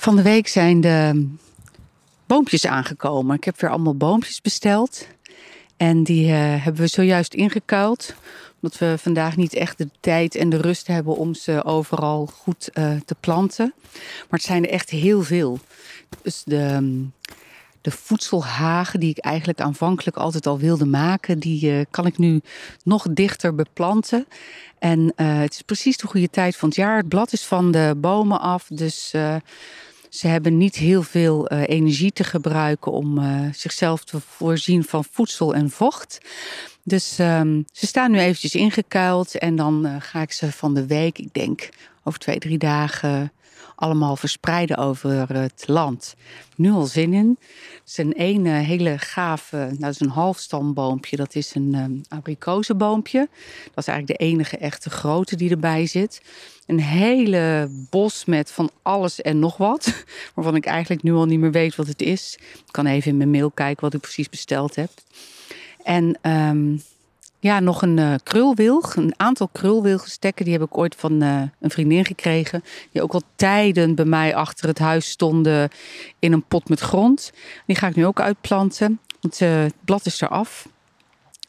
Van de week zijn de boompjes aangekomen. Ik heb weer allemaal boompjes besteld. En die uh, hebben we zojuist ingekuild. Omdat we vandaag niet echt de tijd en de rust hebben om ze overal goed uh, te planten. Maar het zijn er echt heel veel. Dus de, de voedselhagen die ik eigenlijk aanvankelijk altijd al wilde maken, die uh, kan ik nu nog dichter beplanten. En het is precies de goede tijd van het jaar. Het blad is van de bomen af. Dus ze hebben niet heel veel uh, energie te gebruiken om uh, zichzelf te voorzien van voedsel en vocht. Dus um, ze staan nu eventjes ingekuild en dan uh, ga ik ze van de week, ik denk over twee, drie dagen, allemaal verspreiden over het land. Nu al zin in. Het is een hele gave, nou dat is een halfstamboompje. Dat is een um, abrikozenboompje. Dat is eigenlijk de enige echte grote die erbij zit. Een hele bos met van alles en nog wat. Waarvan ik eigenlijk nu al niet meer weet wat het is. Ik kan even in mijn mail kijken wat ik precies besteld heb. En um, ja, nog een uh, krulwilg. Een aantal krulwilgenstekken. Die heb ik ooit van uh, een vriendin gekregen. Die ook al tijden bij mij achter het huis stonden in een pot met grond. Die ga ik nu ook uitplanten. Want uh, het blad is eraf.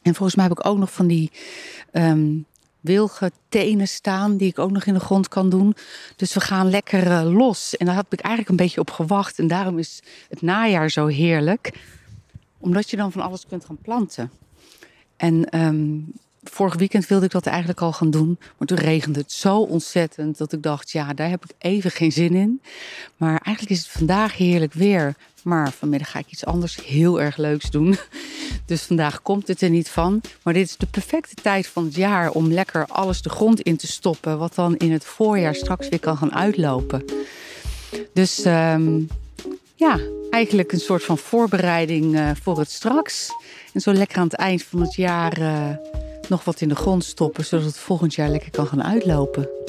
En volgens mij heb ik ook nog van die um, wilgen tenen staan. Die ik ook nog in de grond kan doen. Dus we gaan lekker los. En daar heb ik eigenlijk een beetje op gewacht. En daarom is het najaar zo heerlijk. Omdat je dan van alles kunt gaan planten. En um, vorig weekend wilde ik dat eigenlijk al gaan doen. Maar toen regende het zo ontzettend dat ik dacht, ja, daar heb ik even geen zin in. Maar eigenlijk is het vandaag heerlijk weer. Maar vanmiddag ga ik iets anders heel erg leuks doen. Dus vandaag komt het er niet van. Maar dit is de perfecte tijd van het jaar om lekker alles de grond in te stoppen. Wat dan in het voorjaar straks weer kan gaan uitlopen. Dus um, ja, eigenlijk een soort van voorbereiding uh, voor het straks. En zo lekker aan het eind van het jaar uh, nog wat in de grond stoppen, zodat het volgend jaar lekker kan gaan uitlopen.